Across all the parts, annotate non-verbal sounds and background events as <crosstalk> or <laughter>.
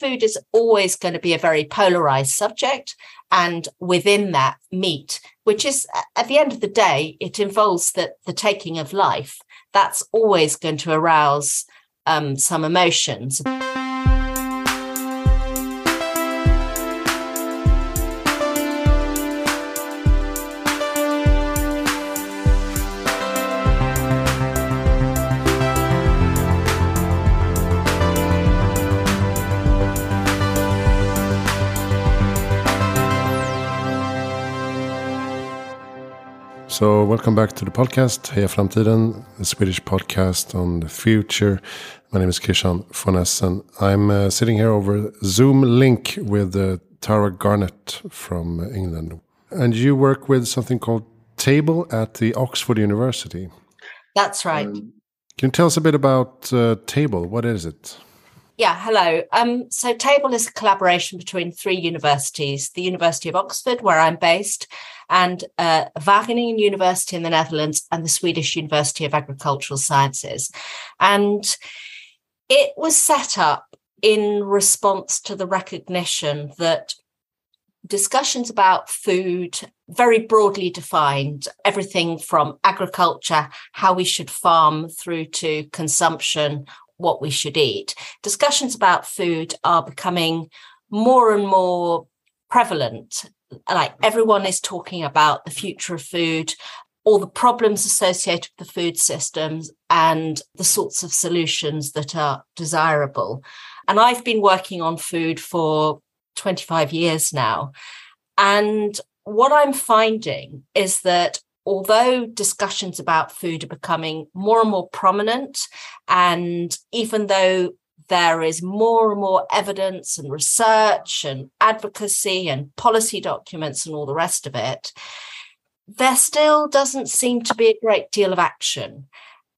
food is always going to be a very polarized subject. And within that, meat, which is at the end of the day, it involves the, the taking of life. That's always going to arouse um, some emotions. So, welcome back to the podcast, Heja Framtiden, the Swedish podcast on the future. My name is Christian von Essen. I'm uh, sitting here over Zoom link with uh, Tara Garnett from England. And you work with something called Table at the Oxford University. That's right. Um, can you tell us a bit about uh, Table? What is it? Yeah, hello. Um, so Table is a collaboration between three universities, the University of Oxford, where I'm based, and uh, Wageningen University in the Netherlands and the Swedish University of Agricultural Sciences. And it was set up in response to the recognition that discussions about food, very broadly defined, everything from agriculture, how we should farm, through to consumption, what we should eat. Discussions about food are becoming more and more prevalent. Like everyone is talking about the future of food, all the problems associated with the food systems, and the sorts of solutions that are desirable. And I've been working on food for 25 years now. And what I'm finding is that although discussions about food are becoming more and more prominent, and even though there is more and more evidence and research and advocacy and policy documents and all the rest of it, there still doesn't seem to be a great deal of action.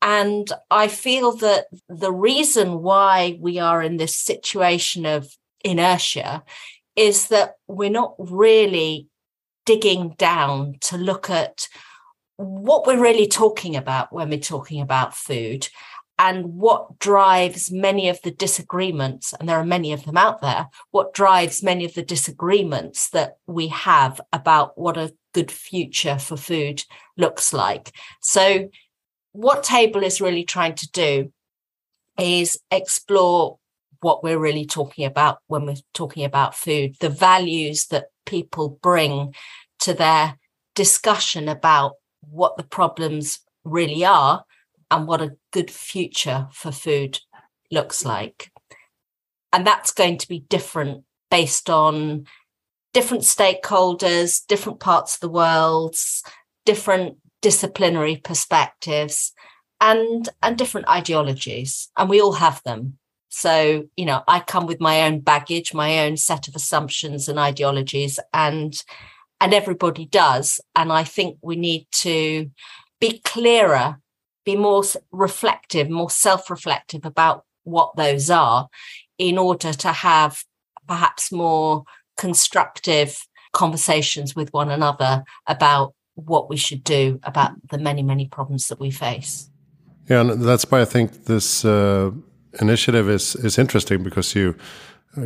And I feel that the reason why we are in this situation of inertia is that we're not really digging down to look at what we're really talking about when we're talking about food and what drives many of the disagreements, and there are many of them out there, what drives many of the disagreements that we have about what a good future for food looks like. So, what Table is really trying to do is explore what we're really talking about when we're talking about food, the values that people bring to their discussion about what the problems really are and what a good future for food looks like. And that's going to be different based on different stakeholders, different parts of the world, different disciplinary perspectives and and different ideologies and we all have them so you know i come with my own baggage my own set of assumptions and ideologies and and everybody does. And I think we need to be clearer, be more reflective, more self reflective about what those are in order to have perhaps more constructive conversations with one another about what we should do about the many, many problems that we face. Yeah, and that's why I think this uh, initiative is is interesting because you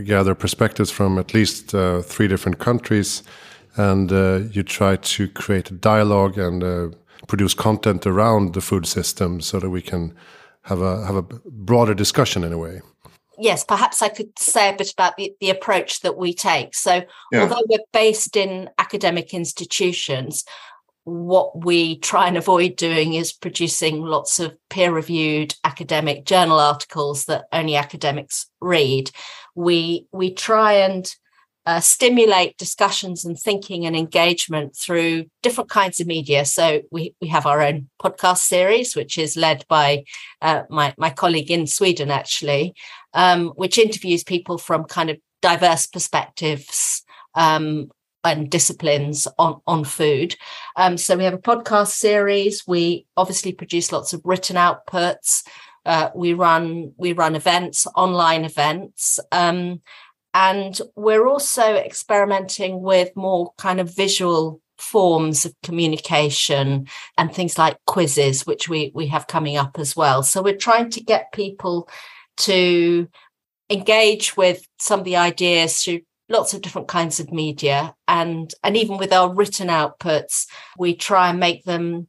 gather perspectives from at least uh, three different countries and uh, you try to create a dialogue and uh, produce content around the food system so that we can have a have a broader discussion in a way. Yes perhaps i could say a bit about the, the approach that we take. So yeah. although we're based in academic institutions what we try and avoid doing is producing lots of peer reviewed academic journal articles that only academics read. We we try and uh, stimulate discussions and thinking and engagement through different kinds of media. So we, we have our own podcast series, which is led by uh, my, my colleague in Sweden, actually, um, which interviews people from kind of diverse perspectives um, and disciplines on, on food. Um, so we have a podcast series. We obviously produce lots of written outputs. Uh, we run we run events, online events, um, and we're also experimenting with more kind of visual forms of communication and things like quizzes, which we, we have coming up as well. So we're trying to get people to engage with some of the ideas through lots of different kinds of media and and even with our written outputs we try and make them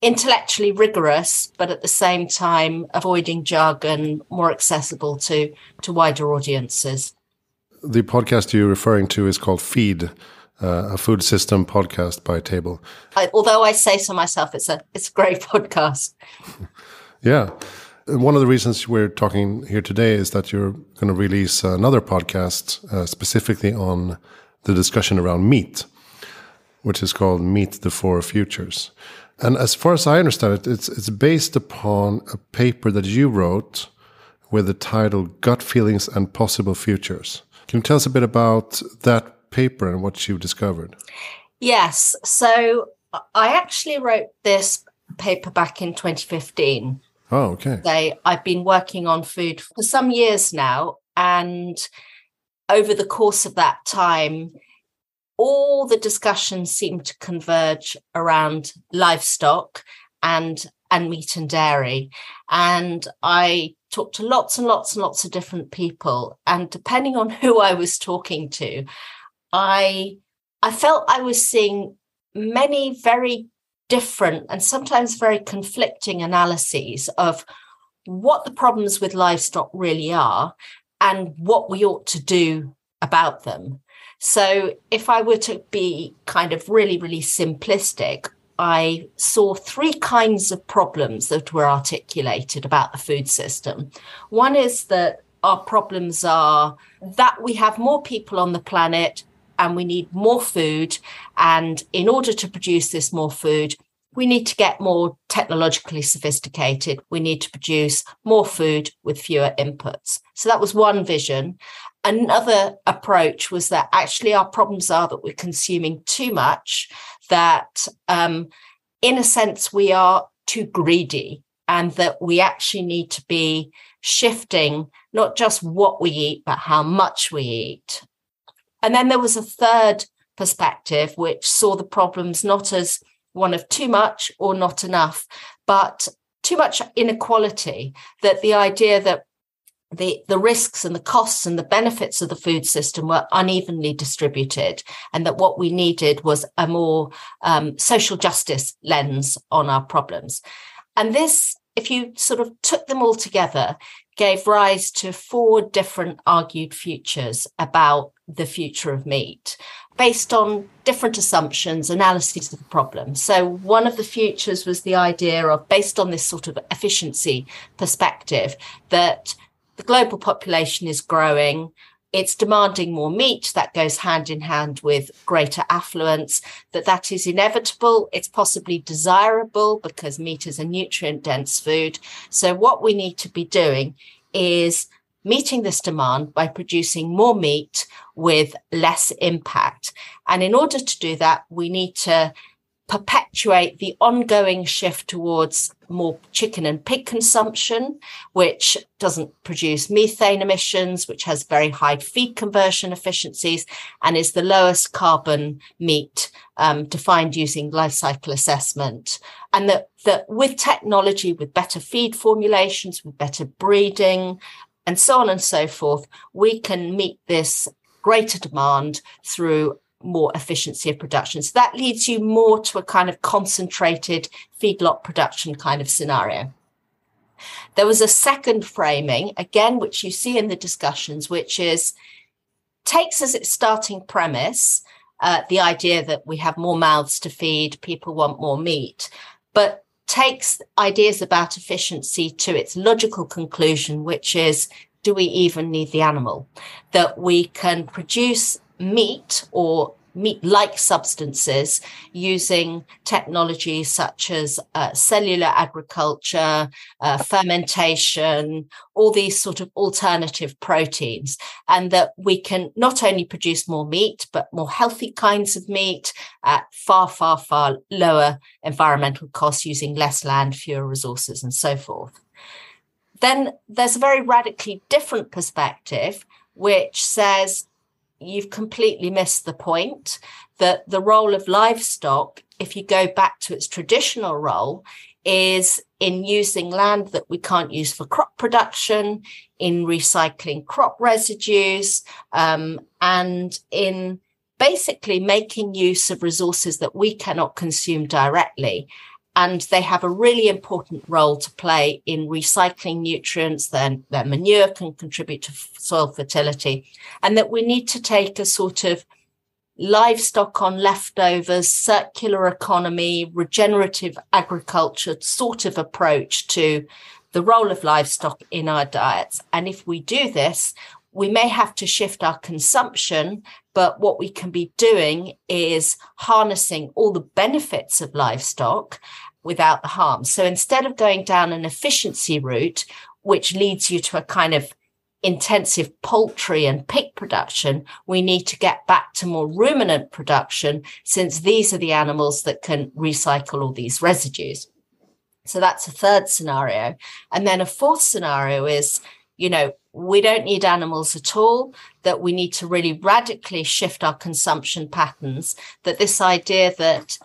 intellectually rigorous but at the same time avoiding jargon more accessible to to wider audiences the podcast you're referring to is called feed uh, a food system podcast by table I, although i say so myself it's a it's a great <laughs> podcast yeah one of the reasons we're talking here today is that you're going to release another podcast uh, specifically on the discussion around meat, which is called Meat the Four Futures. And as far as I understand it, it's it's based upon a paper that you wrote with the title Gut Feelings and Possible Futures. Can you tell us a bit about that paper and what you discovered? Yes. So I actually wrote this paper back in 2015 Oh, okay. Say I've been working on food for some years now. And over the course of that time, all the discussions seem to converge around livestock and and meat and dairy. And I talked to lots and lots and lots of different people. And depending on who I was talking to, I I felt I was seeing many very different and sometimes very conflicting analyses of what the problems with livestock really are and what we ought to do about them. So, if I were to be kind of really, really simplistic, I saw three kinds of problems that were articulated about the food system. One is that our problems are that we have more people on the planet and we need more food. And in order to produce this more food, we need to get more technologically sophisticated. We need to produce more food with fewer inputs. So that was one vision. Another approach was that actually our problems are that we're consuming too much, that um, in a sense we are too greedy, and that we actually need to be shifting not just what we eat, but how much we eat. And then there was a third perspective, which saw the problems not as one of too much or not enough, but too much inequality, that the idea that the, the risks and the costs and the benefits of the food system were unevenly distributed, and that what we needed was a more um, social justice lens on our problems. And this, if you sort of took them all together, gave rise to four different argued futures about the future of meat based on different assumptions, analyses of the problem. So, one of the futures was the idea of, based on this sort of efficiency perspective, that the global population is growing. It's demanding more meat that goes hand in hand with greater affluence, that that is inevitable. It's possibly desirable because meat is a nutrient dense food. So, what we need to be doing is meeting this demand by producing more meat with less impact. And in order to do that, we need to perpetuate the ongoing shift towards more chicken and pig consumption, which doesn't produce methane emissions, which has very high feed conversion efficiencies, and is the lowest carbon meat um, defined using life cycle assessment. And that, that with technology, with better feed formulations, with better breeding, and so on and so forth, we can meet this greater demand through more efficiency of production. So that leads you more to a kind of concentrated feedlot production kind of scenario. There was a second framing, again, which you see in the discussions, which is takes as its starting premise uh, the idea that we have more mouths to feed, people want more meat, but takes ideas about efficiency to its logical conclusion, which is do we even need the animal? That we can produce meat or meat like substances using technologies such as uh, cellular agriculture, uh, fermentation, all these sort of alternative proteins, and that we can not only produce more meat, but more healthy kinds of meat at far, far, far lower environmental costs using less land, fewer resources, and so forth. Then there's a very radically different perspective, which says you've completely missed the point that the role of livestock, if you go back to its traditional role, is in using land that we can't use for crop production, in recycling crop residues, um, and in basically making use of resources that we cannot consume directly. And they have a really important role to play in recycling nutrients. Then their manure can contribute to soil fertility, and that we need to take a sort of livestock on leftovers, circular economy, regenerative agriculture sort of approach to the role of livestock in our diets. And if we do this, we may have to shift our consumption, but what we can be doing is harnessing all the benefits of livestock without the harm. So instead of going down an efficiency route, which leads you to a kind of intensive poultry and pig production, we need to get back to more ruminant production since these are the animals that can recycle all these residues. So that's a third scenario. And then a fourth scenario is, you know, we don't need animals at all, that we need to really radically shift our consumption patterns, that this idea that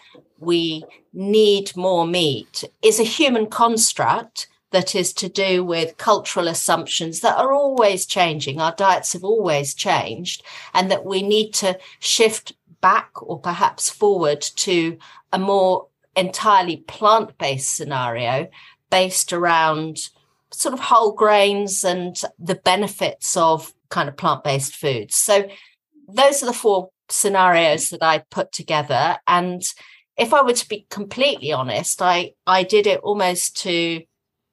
we need more meat is a human construct that is to do with cultural assumptions that are always changing. Our diets have always changed, and that we need to shift back or perhaps forward to a more entirely plant based scenario based around sort of whole grains and the benefits of kind of plant based foods. So, those are the four scenarios that I put together. And if I were to be completely honest, I, I did it almost to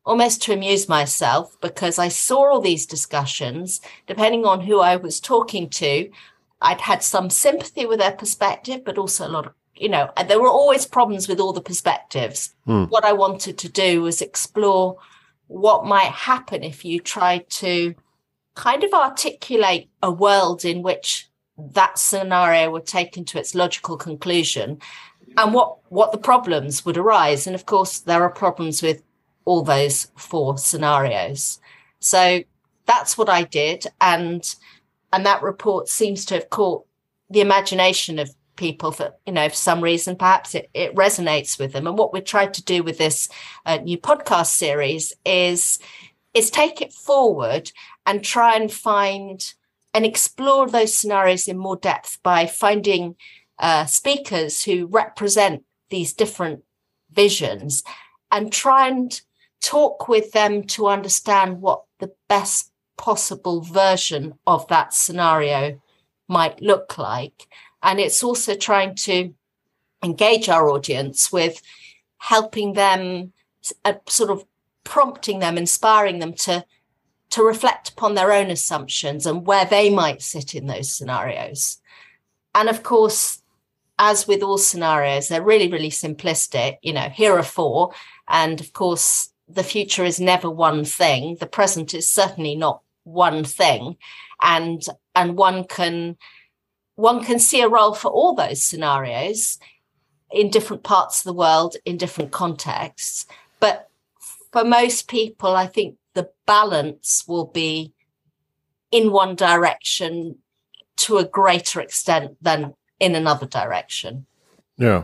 almost to amuse myself because I saw all these discussions, depending on who I was talking to, I'd had some sympathy with their perspective, but also a lot of, you know, there were always problems with all the perspectives. Mm. What I wanted to do was explore what might happen if you tried to kind of articulate a world in which that scenario were taken to its logical conclusion and what what the problems would arise and of course there are problems with all those four scenarios. So that's what I did. And and that report seems to have caught the imagination of people for you know for some reason perhaps it, it resonates with them and what we tried to do with this uh, new podcast series is is take it forward and try and find and explore those scenarios in more depth by finding uh, speakers who represent these different visions and try and talk with them to understand what the best possible version of that scenario might look like. And it's also trying to engage our audience with helping them, uh, sort of prompting them, inspiring them to to reflect upon their own assumptions and where they might sit in those scenarios. And of course, as with all scenarios, they're really, really simplistic. You know, here are four. And of course, the future is never one thing. The present is certainly not one thing. And and one can one can see a role for all those scenarios in different parts of the world in different contexts. But for most people, I think the balance will be in one direction to a greater extent than in another direction. Yeah.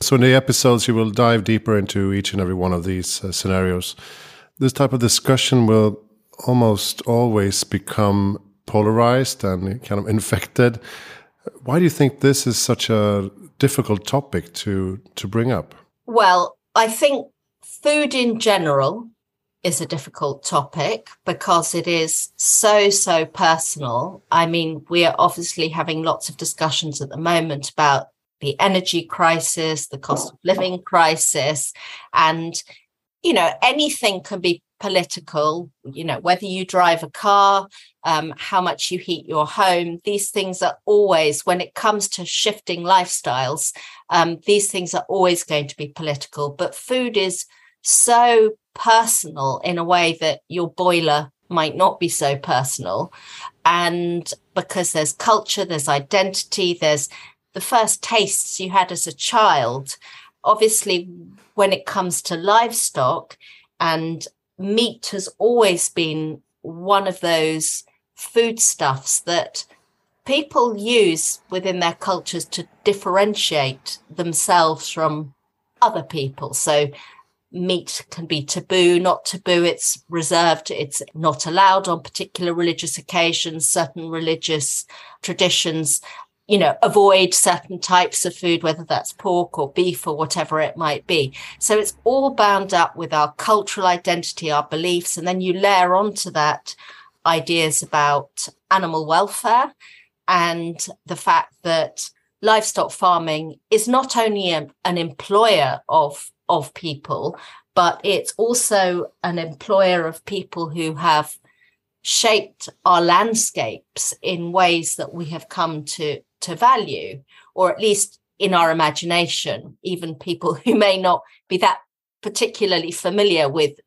So in the episodes, you will dive deeper into each and every one of these uh, scenarios. This type of discussion will almost always become polarized and kind of infected. Why do you think this is such a difficult topic to to bring up? Well, I think food in general is a difficult topic because it is so so personal. I mean, we are obviously having lots of discussions at the moment about the energy crisis, the cost of living crisis, and you know anything can be political. You know whether you drive a car, um, how much you heat your home. These things are always, when it comes to shifting lifestyles, um, these things are always going to be political. But food is so personal in a way that your boiler might not be so personal and because there's culture there's identity there's the first tastes you had as a child. Obviously, when it comes to livestock, and meat has always been one of those foodstuffs that people use within their cultures to differentiate themselves from other people. So, meat can be taboo, not taboo, it's reserved, it's not allowed on particular religious occasions, certain religious traditions, you know, avoid certain types of food, whether that's pork or beef or whatever it might be. So it's all bound up with our cultural identity, our beliefs, and then you layer onto that ideas about animal welfare and the fact that livestock farming is not only a, an employer of of people, but it's also an employer of people who have shaped our landscapes in ways that we have come to to value, or at least in our imagination, even people <laughs> who may not be that particularly familiar with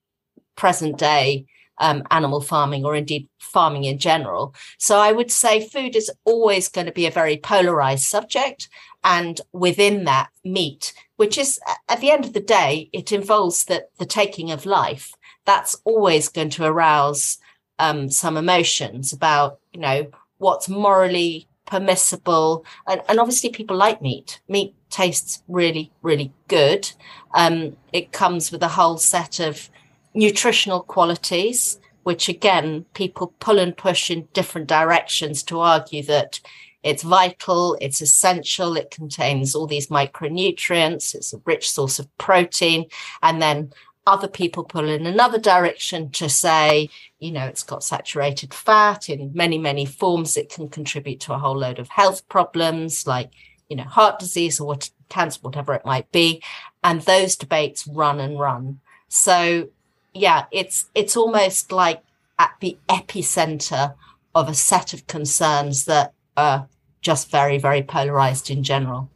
present day um, animal farming or indeed farming in general. So I would say food is always going to be a very polarized subject. And within that, meat, which is at the end of the day, it involves the, the taking of life. That's always going to arouse um, some emotions about, you know, what's morally permissible. And, and obviously, people like meat. Meat tastes really, really good. Um, it comes with a whole set of nutritional qualities, which again, people pull and push in different directions to argue that it's vital, it's essential, it contains all these micronutrients, it's a rich source of protein. And then other people pull in another direction to say, you know, it's got saturated fat in many, many forms. It can contribute to a whole load of health problems like, you know, heart disease or what, cancer, whatever it might be. And those debates run and run. So yeah, it's it's almost like at the epicenter of a set of concerns that are just very, very polarized in general.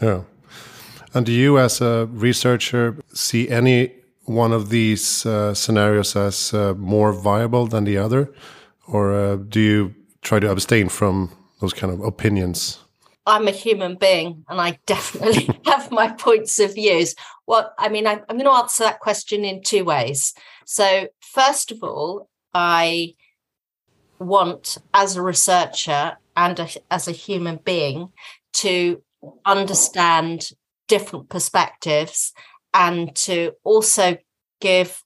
Yeah. And do you, as a researcher, see any one of these uh, scenarios as uh, more viable than the other? Or uh, do you try to abstain from those kind of opinions? I'm a human being and I definitely <laughs> <laughs> have my points of views. Well, I mean, I'm, I'm going to answer that question in two ways. So, first of all, I want, as a researcher and a, as a human being, to understand different perspectives and to also give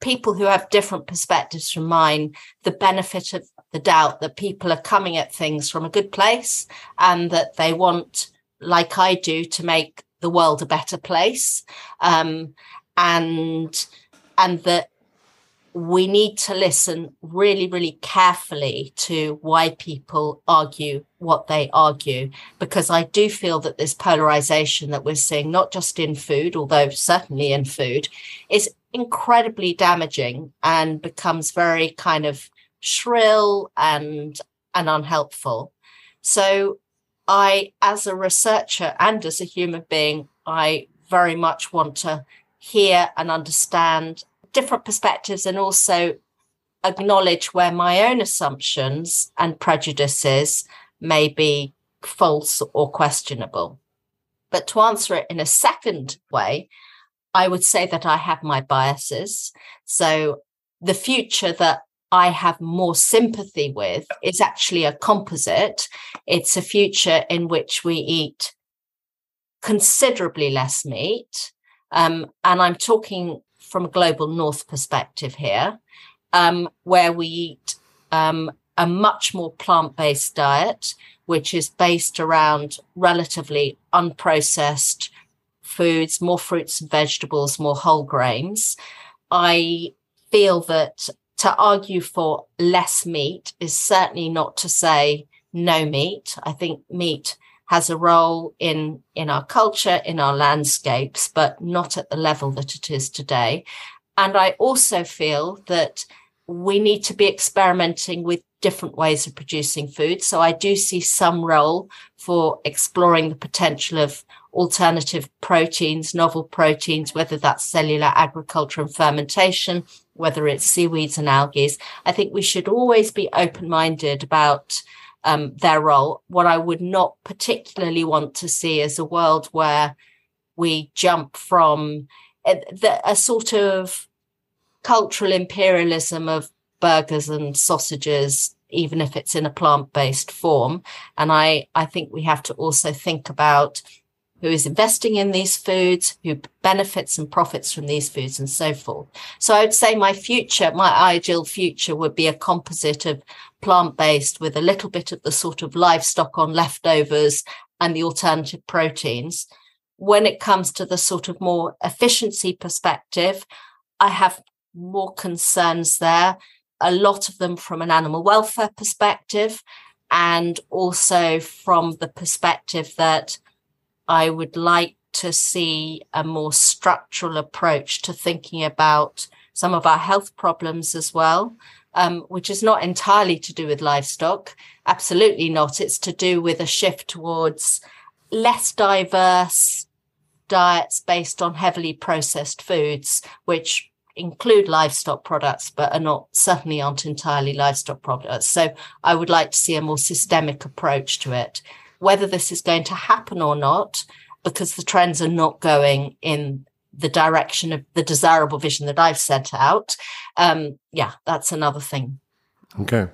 people who have different perspectives from mine the benefit of the doubt that people are coming at things from a good place and that they want, like I do, to make the world a better place. Um, and and that we need to listen really, really carefully to why people argue what they argue, because I do feel that this polarization that we're seeing, not just in food, although certainly in food, is incredibly damaging and becomes very kind of shrill and and unhelpful. So I, as a researcher and as a human being, I very much want to hear and understand different perspectives and also acknowledge where my own assumptions and prejudices may be false or questionable. But to answer it in a second way, I would say that I have my biases. So the future that I have more sympathy with is actually a composite. It's a future in which we eat considerably less meat. Um, and I'm talking from a global north perspective here, um, where we eat um, a much more plant based diet, which is based around relatively unprocessed foods, more fruits and vegetables, more whole grains. I feel that to argue for less meat is certainly not to say no meat. I think meat has a role in in our culture, in our landscapes, but not at the level that it is today. And I also feel that we need to be experimenting with different ways of producing food. So I do see some role for exploring the potential of alternative proteins, novel proteins, whether that's cellular agriculture and fermentation, whether it's seaweeds and algae. I think we should always be open minded about um, their role. What I would not particularly want to see is a world where we jump from a, the, a sort of cultural imperialism of burgers and sausages even if it's in a plant-based form and i i think we have to also think about who is investing in these foods, who benefits and profits from these foods, and so forth. So I would say my future, my ideal future would be a composite of plant based with a little bit of the sort of livestock on leftovers and the alternative proteins. When it comes to the sort of more efficiency perspective, I have more concerns there, a lot of them from an animal welfare perspective, and also from the perspective that I would like to see a more structural approach to thinking about some of our health problems as well, um, which is not entirely to do with livestock. Absolutely not. It's to do with a shift towards less diverse diets based on heavily processed foods, which include livestock products, but are not certainly aren't entirely livestock products. So I would like to see a more systemic approach to it whether this is going to happen or not, because the trends are not going in the direction of the desirable vision that I've set out. Um, yeah, that's another thing. Okay.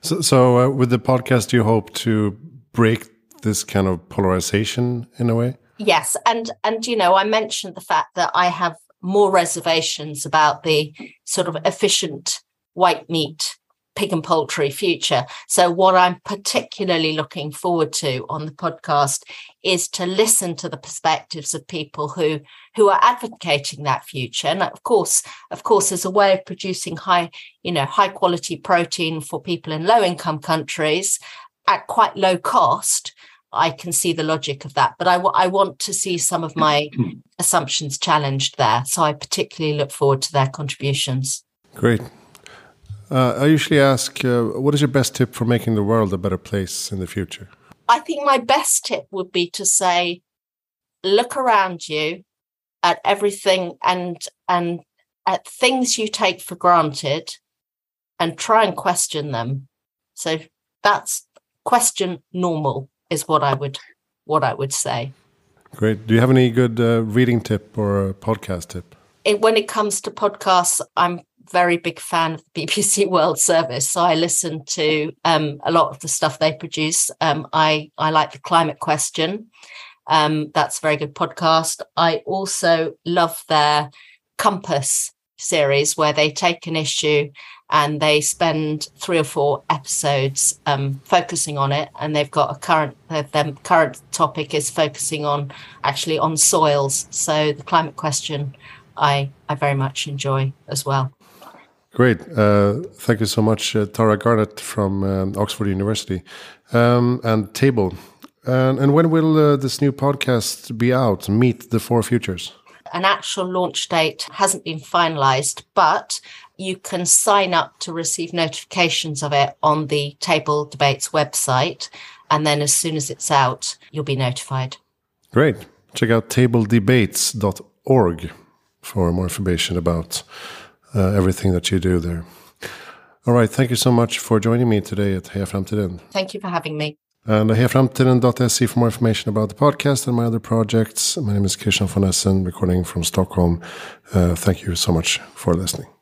So, so uh, with the podcast, you hope to break this kind of polarization in a way? Yes. And, and, you know, I mentioned the fact that I have more reservations about the sort of efficient white meat pig and poultry future. So, what I'm particularly looking forward to on the podcast is to listen to the perspectives of people who who are advocating that future. And of course, of course, as a way of producing high, you know, high quality protein for people in low income countries at quite low cost. I can see the logic of that, but I, w- I want to see some of my <clears throat> assumptions challenged there. So I particularly look forward to their contributions. Great. Uh, I usually ask, uh, what is your best tip for making the world a better place in the future? I think my best tip would be to say, look around you at everything and and at things you take for granted and try and question them. So that's question normal is what I would what I would say. Great. Do you have any good uh, reading tip or podcast tip? It, when it comes to podcasts, I'm very big fan of the BBC <laughs> World Service, so I listen to um, a lot of the stuff they produce. Um, I I like the Climate Question. Um, that's a very good podcast. I also love their Compass series, where they take an issue and they spend three or four episodes um, focusing on it. And they've got a current their current topic is focusing on actually on soils. So the climate question, I I very much enjoy as well. Great. Uh, thank you so much, uh, Tara Garnett from um, Oxford University um, and Table. And, and when will uh, this new podcast be out? Meat the Four Futures. An actual launch date hasn't been finalized, but you can sign up to receive notifications of it on the Table Debates website. And then as soon as it's out, you'll be notified. Great. Check out tabledebates.org for more information about uh, everything that you do there. All right. Thank you so much for joining me today at Heja Framtiden. Thank you for having me. And hejaframtiden.se for more information about the podcast and my other projects. My name is Christian von Essen, recording from Stockholm. Uh, thank you so much for listening.